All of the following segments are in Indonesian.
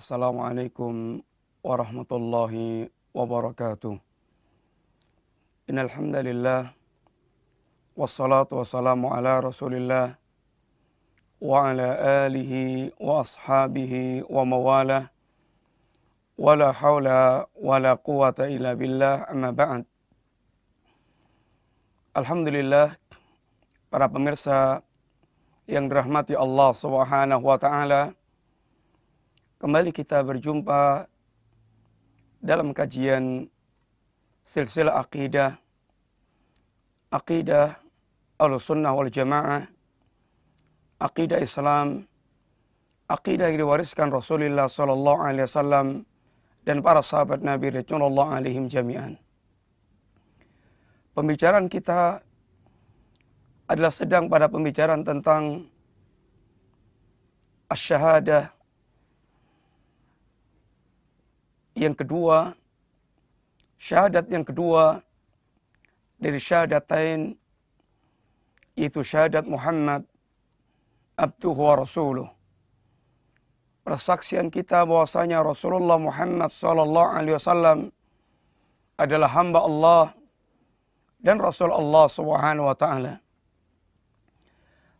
Assalamualaikum warahmatullahi wabarakatuh. Innal hamdalillah wassalatu wassalamu ala Rasulillah wa ala alihi wa ashabihi wa mawalah wala haula wala quwata illa billah amma ba'd. Alhamdulillah para pemirsa yang dirahmati Allah Subhanahu wa taala Kembali kita berjumpa dalam kajian silsilah akidah, akidah al-sunnah wal jamaah, akidah Islam, akidah yang diwariskan Rasulullah sallallahu alaihi wasallam dan para sahabat Nabi Rasulullah alaihim jami'an. Pembicaraan kita adalah sedang pada pembicaraan tentang asyahadah yang kedua, syahadat yang kedua dari syahadatain yaitu syahadat Muhammad abduhu wa rasuluh. Persaksian kita bahwasanya Rasulullah Muhammad sallallahu alaihi wasallam adalah hamba Allah dan Rasul Allah Subhanahu wa taala.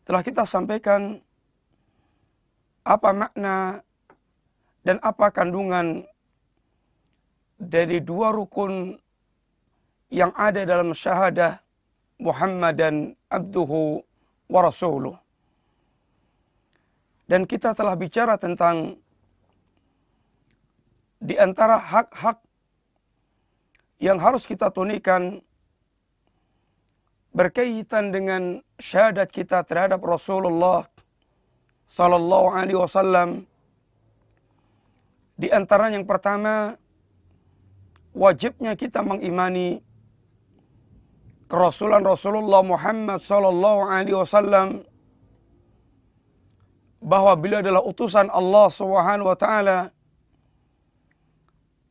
Telah kita sampaikan apa makna dan apa kandungan dari dua rukun yang ada dalam syahadah Muhammad dan abduhu wa rasuluh. Dan kita telah bicara tentang di antara hak-hak yang harus kita tunikan berkaitan dengan syahadat kita terhadap Rasulullah sallallahu alaihi wasallam di antara yang pertama wajibnya kita mengimani kerasulan Rasulullah Muhammad sallallahu alaihi wasallam bahwa beliau adalah utusan Allah Subhanahu wa taala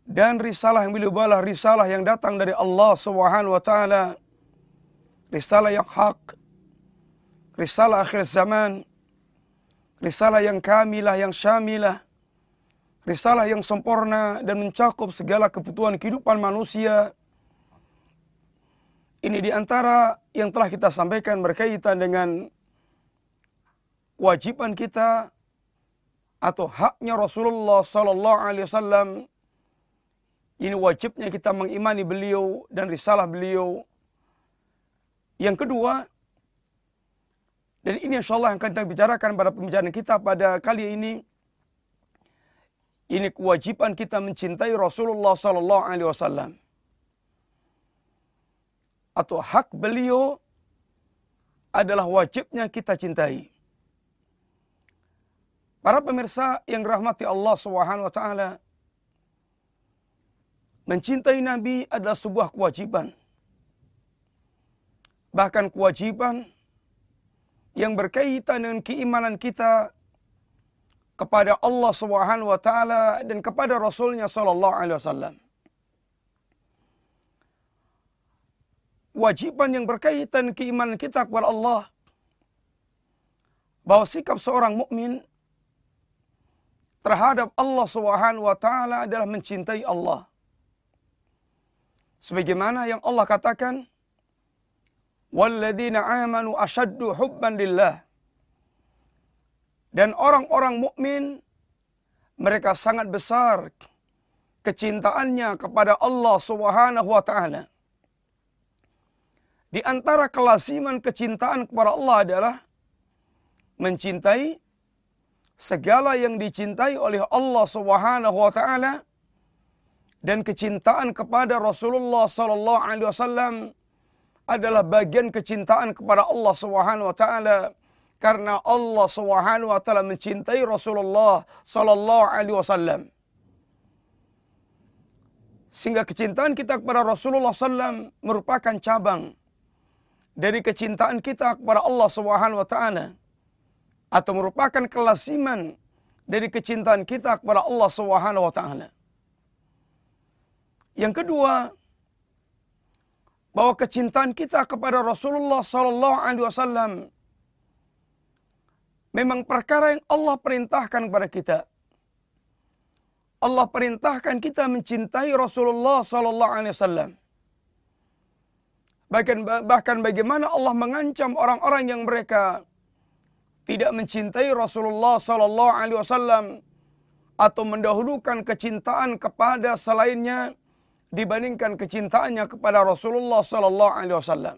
dan risalah yang beliau bawa risalah yang datang dari Allah Subhanahu wa taala risalah yang hak risalah akhir zaman risalah yang kamilah yang syamilah risalah yang sempurna dan mencakup segala kebutuhan kehidupan manusia. Ini di antara yang telah kita sampaikan berkaitan dengan kewajiban kita atau haknya Rasulullah sallallahu alaihi wasallam ini wajibnya kita mengimani beliau dan risalah beliau. Yang kedua, dan ini insya Allah akan kita bicarakan pada pembicaraan kita pada kali ini, ini kewajiban kita mencintai Rasulullah sallallahu alaihi wasallam. Atau hak beliau adalah wajibnya kita cintai. Para pemirsa yang rahmati Allah Subhanahu wa taala, mencintai Nabi adalah sebuah kewajiban. Bahkan kewajiban yang berkaitan dengan keimanan kita kepada Allah Subhanahu wa taala dan kepada Rasulnya sallallahu alaihi wasallam. Wajiban yang berkaitan keimanan kita kepada Allah bahwa sikap seorang mukmin terhadap Allah Subhanahu wa taala adalah mencintai Allah. Sebagaimana yang Allah katakan, "Walladzina amanu ashaddu hubban lillah." Dan orang-orang mukmin mereka sangat besar kecintaannya kepada Allah Subhanahu wa taala. Di antara kelasiman kecintaan kepada Allah adalah mencintai segala yang dicintai oleh Allah Subhanahu wa taala dan kecintaan kepada Rasulullah sallallahu alaihi wasallam adalah bagian kecintaan kepada Allah Subhanahu wa taala karena Allah Subhanahu wa taala mencintai Rasulullah sallallahu alaihi wasallam. Sehingga kecintaan kita kepada Rasulullah sallam merupakan cabang dari kecintaan kita kepada Allah Subhanahu wa taala atau merupakan kelasiman dari kecintaan kita kepada Allah Subhanahu wa taala. Yang kedua, bahwa kecintaan kita kepada Rasulullah sallallahu alaihi wasallam memang perkara yang Allah perintahkan kepada kita. Allah perintahkan kita mencintai Rasulullah sallallahu alaihi wasallam. Bahkan bahkan bagaimana Allah mengancam orang-orang yang mereka tidak mencintai Rasulullah sallallahu alaihi wasallam atau mendahulukan kecintaan kepada selainnya dibandingkan kecintaannya kepada Rasulullah sallallahu alaihi wasallam.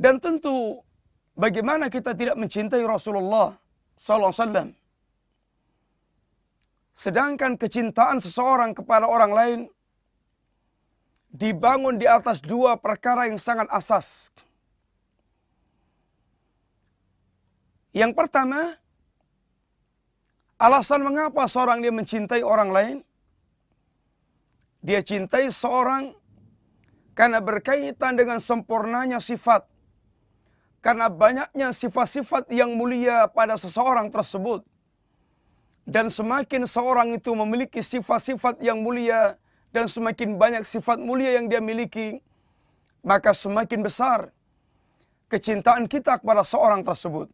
Dan tentu bagaimana kita tidak mencintai Rasulullah sallallahu alaihi wasallam sedangkan kecintaan seseorang kepada orang lain dibangun di atas dua perkara yang sangat asas. Yang pertama, alasan mengapa seorang dia mencintai orang lain dia cintai seorang karena berkaitan dengan sempurnanya sifat. Karena banyaknya sifat-sifat yang mulia pada seseorang tersebut. Dan semakin seorang itu memiliki sifat-sifat yang mulia dan semakin banyak sifat mulia yang dia miliki, maka semakin besar kecintaan kita kepada seorang tersebut.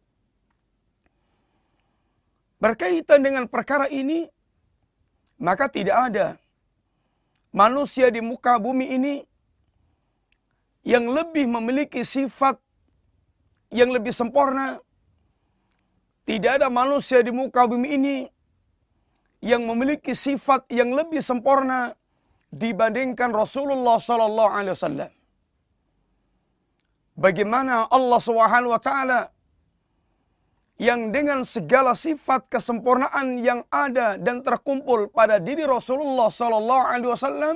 Berkaitan dengan perkara ini, maka tidak ada manusia di muka bumi ini yang lebih memiliki sifat yang lebih sempurna. Tidak ada manusia di muka bumi ini yang memiliki sifat yang lebih sempurna dibandingkan Rasulullah sallallahu alaihi wasallam. Bagaimana Allah Subhanahu wa taala yang dengan segala sifat kesempurnaan yang ada dan terkumpul pada diri Rasulullah sallallahu alaihi wasallam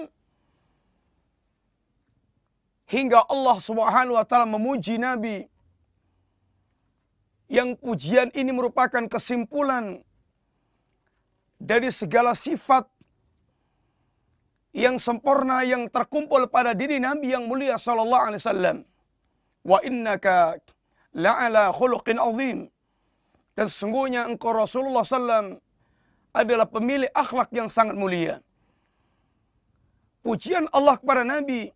hingga Allah Subhanahu wa taala memuji nabi yang pujian ini merupakan kesimpulan dari segala sifat yang sempurna yang terkumpul pada diri Nabi yang mulia sallallahu alaihi wasallam. Wa innaka la'ala khuluqin azim. Dan sesungguhnya engkau Rasulullah SAW adalah pemilik akhlak yang sangat mulia. Pujian Allah kepada Nabi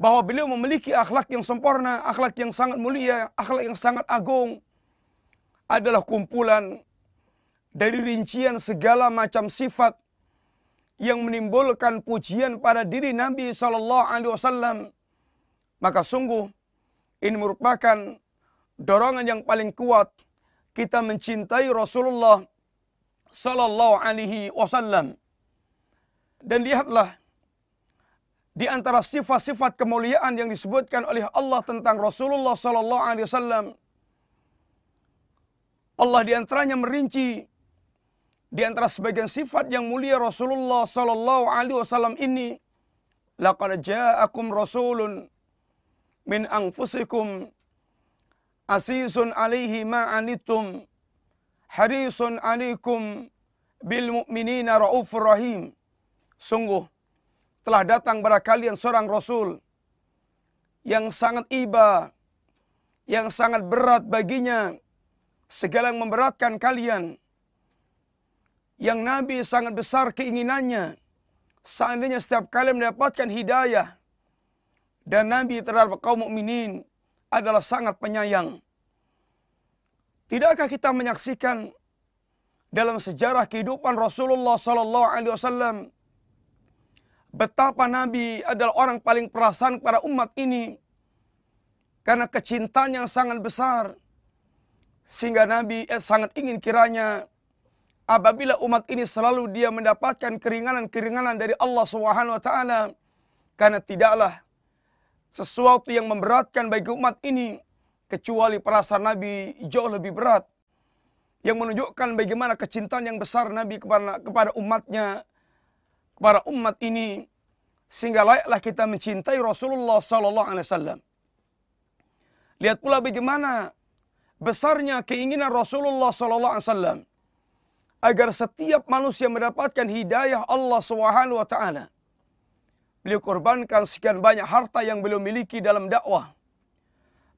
bahwa beliau memiliki akhlak yang sempurna, akhlak yang sangat mulia, akhlak yang sangat agung adalah kumpulan dari rincian segala macam sifat yang menimbulkan pujian pada diri Nabi Sallallahu Alaihi Wasallam. Maka sungguh ini merupakan dorongan yang paling kuat kita mencintai Rasulullah sallallahu alaihi wasallam. Dan lihatlah di antara sifat-sifat kemuliaan yang disebutkan oleh Allah tentang Rasulullah sallallahu alaihi wasallam Allah di antaranya merinci di antara sebagian sifat yang mulia Rasulullah sallallahu alaihi wasallam ini laqad ja'akum rasulun min anfusikum Asisun alaihi ma'anitum harisun alaikum bil mu'minina raufur rahim. Sungguh telah datang kepada kalian seorang rasul yang sangat iba, yang sangat berat baginya segala yang memberatkan kalian. Yang Nabi sangat besar keinginannya seandainya setiap kali mendapatkan hidayah dan Nabi terhadap kaum mukminin adalah sangat penyayang. Tidakkah kita menyaksikan dalam sejarah kehidupan Rasulullah sallallahu alaihi wasallam betapa Nabi adalah orang paling perasaan kepada umat ini. Karena kecintaan yang sangat besar. Sehingga Nabi eh, sangat ingin kiranya apabila umat ini selalu dia mendapatkan keringanan-keringanan dari Allah Subhanahu wa taala karena tidaklah sesuatu yang memberatkan bagi umat ini kecuali perasaan Nabi jauh lebih berat yang menunjukkan bagaimana kecintaan yang besar Nabi kepada kepada umatnya kepada umat ini sehingga layaklah kita mencintai Rasulullah sallallahu alaihi wasallam. Lihat pula bagaimana besarnya keinginan Rasulullah sallallahu alaihi wasallam agar setiap manusia mendapatkan hidayah Allah Subhanahu wa taala. Beliau korbankan sekian banyak harta yang beliau miliki dalam dakwah.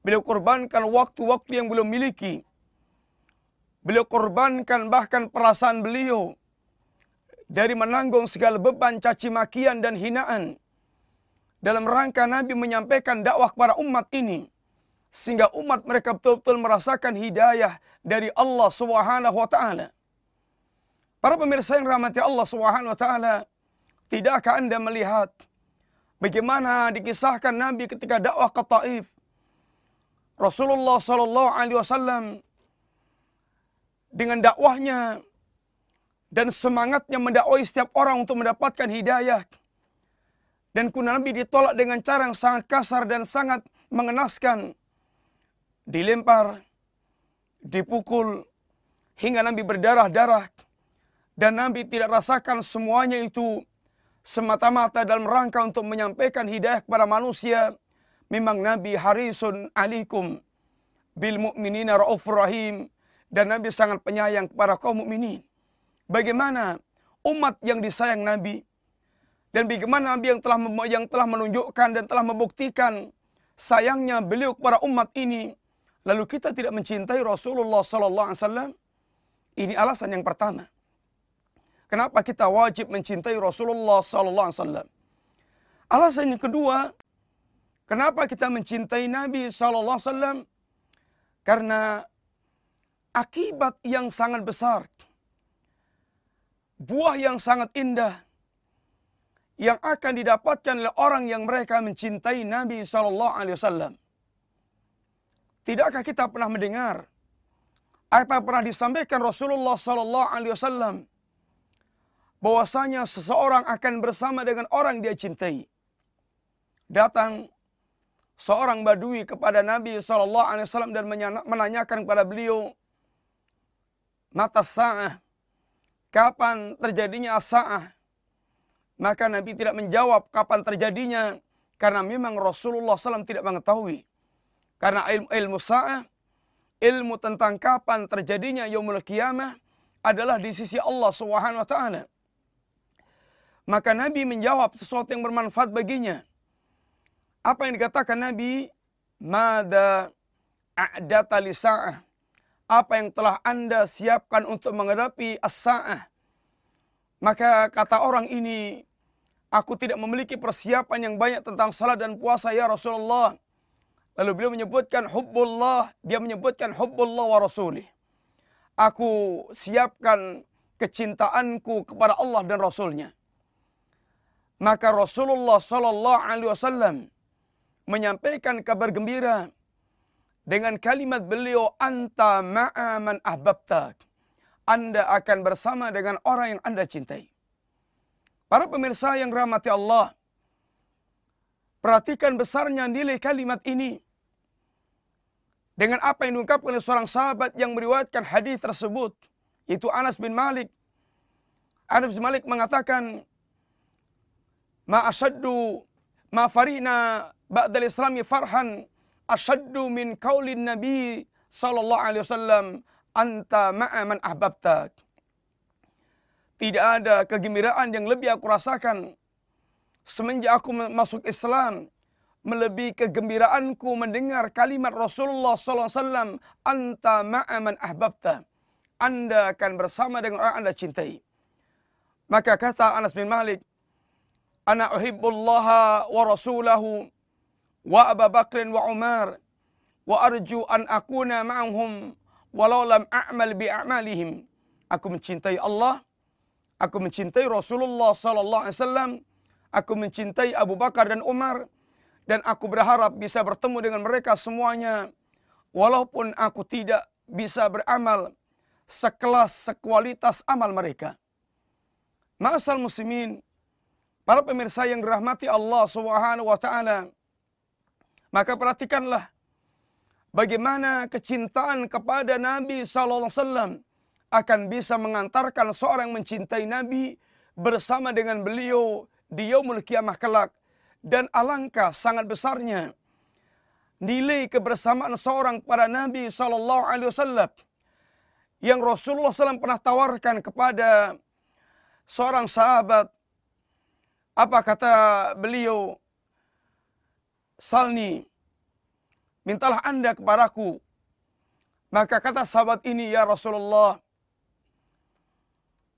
Beliau korbankan waktu-waktu yang beliau miliki. Beliau korbankan bahkan perasaan beliau dari menanggung segala beban caci makian dan hinaan dalam rangka Nabi menyampaikan dakwah kepada umat ini sehingga umat mereka betul-betul merasakan hidayah dari Allah Subhanahu wa taala. Para pemirsa yang rahmati Allah Subhanahu wa taala, tidakkah Anda melihat bagaimana dikisahkan Nabi ketika dakwah ke Taif? Rasulullah sallallahu alaihi wasallam dengan dakwahnya dan semangatnya mendakwai setiap orang untuk mendapatkan hidayah. Dan kuna Nabi ditolak dengan cara yang sangat kasar dan sangat mengenaskan. Dilempar, dipukul, hingga Nabi berdarah-darah. Dan Nabi tidak rasakan semuanya itu semata-mata dalam rangka untuk menyampaikan hidayah kepada manusia. Memang Nabi harisun alikum bil mu'minina ra'ufur rahim. Dan Nabi sangat penyayang kepada kaum mukminin. Bagaimana umat yang disayang Nabi? Dan bagaimana Nabi yang telah yang telah menunjukkan dan telah membuktikan sayangnya beliau kepada umat ini? Lalu kita tidak mencintai Rasulullah sallallahu alaihi wasallam? Ini alasan yang pertama. Kenapa kita wajib mencintai Rasulullah sallallahu alaihi wasallam? Alasan yang kedua kenapa kita mencintai Nabi sallallahu alaihi wasallam? Karena akibat yang sangat besar buah yang sangat indah yang akan didapatkan oleh orang yang mereka mencintai Nabi sallallahu alaihi wasallam. Tidakkah kita pernah mendengar apa yang pernah disampaikan Rasulullah sallallahu alaihi wasallam bahwasanya seseorang akan bersama dengan orang dia cintai. Datang seorang badui kepada Nabi sallallahu alaihi wasallam dan menanyakan kepada beliau mata sa'ah kapan terjadinya as-sa'ah? Maka Nabi tidak menjawab kapan terjadinya karena memang Rasulullah SAW tidak mengetahui. Karena ilmu, ilmu sa'ah, ilmu tentang kapan terjadinya yaumul qiyamah adalah di sisi Allah Subhanahu wa taala. Maka Nabi menjawab sesuatu yang bermanfaat baginya. Apa yang dikatakan Nabi? Mada a'data li sa'ah apa yang telah Anda siapkan untuk menghadapi as-sa'ah. Maka kata orang ini, aku tidak memiliki persiapan yang banyak tentang salat dan puasa ya Rasulullah. Lalu beliau menyebutkan hubbullah, dia menyebutkan hubbullah wa rasulih. Aku siapkan kecintaanku kepada Allah dan Rasulnya. Maka Rasulullah Sallallahu Alaihi Wasallam menyampaikan kabar gembira dengan kalimat beliau anta ma'a man ahbabta. Anda akan bersama dengan orang yang Anda cintai. Para pemirsa yang rahmati Allah, perhatikan besarnya nilai kalimat ini. Dengan apa yang diungkapkan oleh seorang sahabat yang meriwayatkan hadis tersebut, itu Anas bin Malik. Anas bin Malik mengatakan, Ma asaddu ma farina ba'dal islami farhan asyaddu min kaulin Nabi sallallahu alaihi wasallam anta ma'a man ahbabta. Tidak ada kegembiraan yang lebih aku rasakan semenjak aku masuk Islam melebihi kegembiraanku mendengar kalimat Rasulullah sallallahu alaihi wasallam anta ma'a man ahbabta. Anda akan bersama dengan orang Anda cintai. Maka kata Anas bin Malik, "Ana uhibbullaha wa rasulahu wa Abu Bakr wa Umar wa arju an akuna ma'ahum walau lam a'mal bi a'malihim. Aku mencintai Allah, aku mencintai Rasulullah sallallahu alaihi wasallam, aku mencintai Abu Bakar dan Umar dan aku berharap bisa bertemu dengan mereka semuanya walaupun aku tidak bisa beramal sekelas sekualitas amal mereka. Ma'asal muslimin, para pemirsa yang dirahmati Allah Subhanahu wa taala, maka perhatikanlah bagaimana kecintaan kepada Nabi sallallahu alaihi wasallam akan bisa mengantarkan seorang mencintai Nabi bersama dengan beliau di yaumul kiamah kelak. Dan alangkah sangat besarnya nilai kebersamaan seorang pada Nabi sallallahu alaihi wasallam yang Rasulullah SAW pernah tawarkan kepada seorang sahabat. Apa kata beliau salni, mintalah anda kepadaku. Maka kata sahabat ini, ya Rasulullah,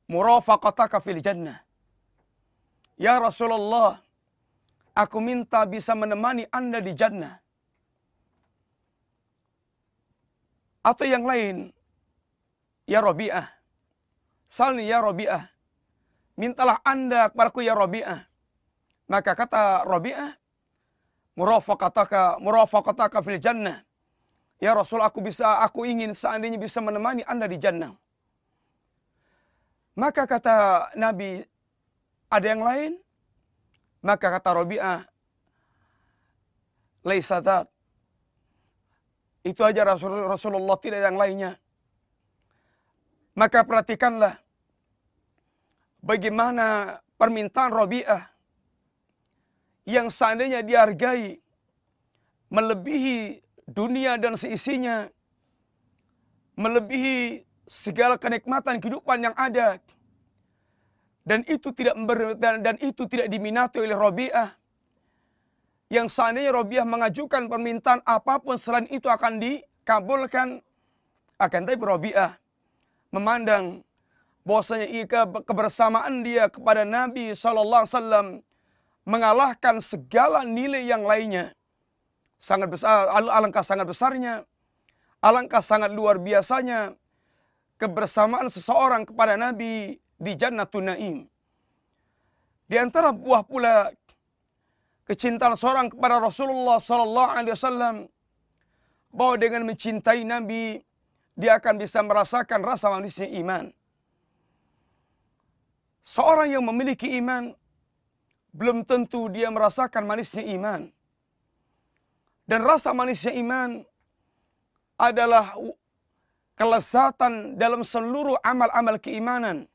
murafaqataka fil jannah. Ya Rasulullah, aku minta bisa menemani anda di jannah. Atau yang lain, ya Rabi'ah, Salni ya Rabi'ah. Mintalah anda kepadaku ya Rabi'ah. Maka kata Rabi'ah, murafaqataka murafaqataka fil jannah. Ya Rasul aku bisa aku ingin seandainya bisa menemani Anda di jannah. Maka kata Nabi ada yang lain? Maka kata Rabi'ah laisa Itu aja Rasulullah tidak yang lainnya. Maka perhatikanlah bagaimana permintaan Rabi'ah yang seandainya dihargai melebihi dunia dan seisinya, melebihi segala kenikmatan kehidupan yang ada, dan itu tidak dan, dan itu tidak diminati oleh Robiah, yang seandainya Robiah mengajukan permintaan apa pun selain itu akan dikabulkan, akan tapi Robiah memandang bahwasanya kebersamaan dia kepada Nabi Wasallam mengalahkan segala nilai yang lainnya. Sangat besar, alangkah sangat besarnya, alangkah sangat luar biasanya kebersamaan seseorang kepada Nabi di Jannatun Naim. Di antara buah pula kecintaan seorang kepada Rasulullah sallallahu alaihi wasallam bahwa dengan mencintai Nabi dia akan bisa merasakan rasa manisnya iman. Seorang yang memiliki iman belum tentu dia merasakan manisnya iman. Dan rasa manisnya iman adalah kelezatan dalam seluruh amal-amal keimanan.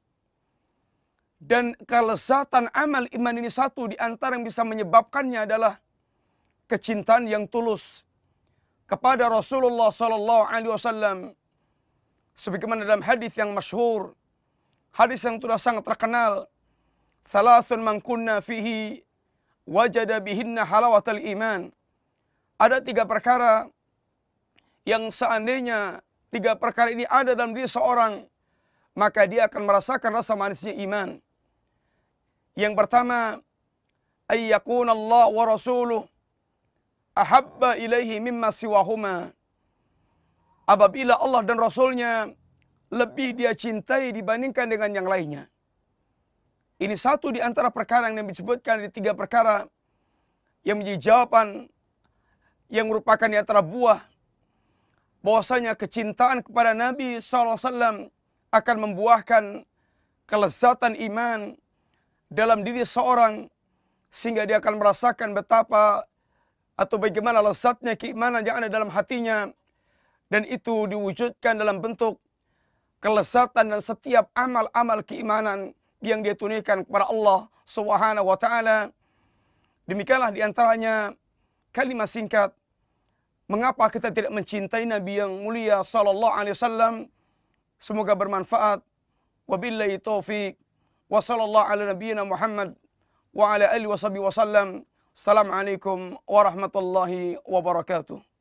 Dan kelezatan amal iman ini satu di antara yang bisa menyebabkannya adalah kecintaan yang tulus kepada Rasulullah sallallahu alaihi wasallam sebagaimana dalam hadis yang masyhur hadis yang sudah sangat terkenal Thalathun man kunna fihi wajada bihinna halawatal iman. Ada tiga perkara yang seandainya tiga perkara ini ada dalam diri seorang, maka dia akan merasakan rasa manisnya iman. Yang pertama, ayyakun Allah wa rasuluh ahabba ilaihi mimma siwahuma. Apabila Allah dan Rasulnya lebih dia cintai dibandingkan dengan yang lainnya. Ini satu di antara perkara yang disebutkan di tiga perkara yang menjadi jawaban yang merupakan di antara buah bahwasanya kecintaan kepada Nabi SAW akan membuahkan kelezatan iman dalam diri seorang sehingga dia akan merasakan betapa atau bagaimana lezatnya keimanan yang ada dalam hatinya dan itu diwujudkan dalam bentuk kelezatan dan setiap amal-amal keimanan yang dia tunaikan kepada Allah Subhanahu wa taala. Demikianlah di antaranya kalimat singkat mengapa kita tidak mencintai Nabi yang mulia sallallahu alaihi wasallam. Semoga bermanfaat. Wabillahi taufik. Wa sallallahu ala nabiyyina Muhammad wa ala alihi wasallam. Assalamualaikum warahmatullahi wabarakatuh.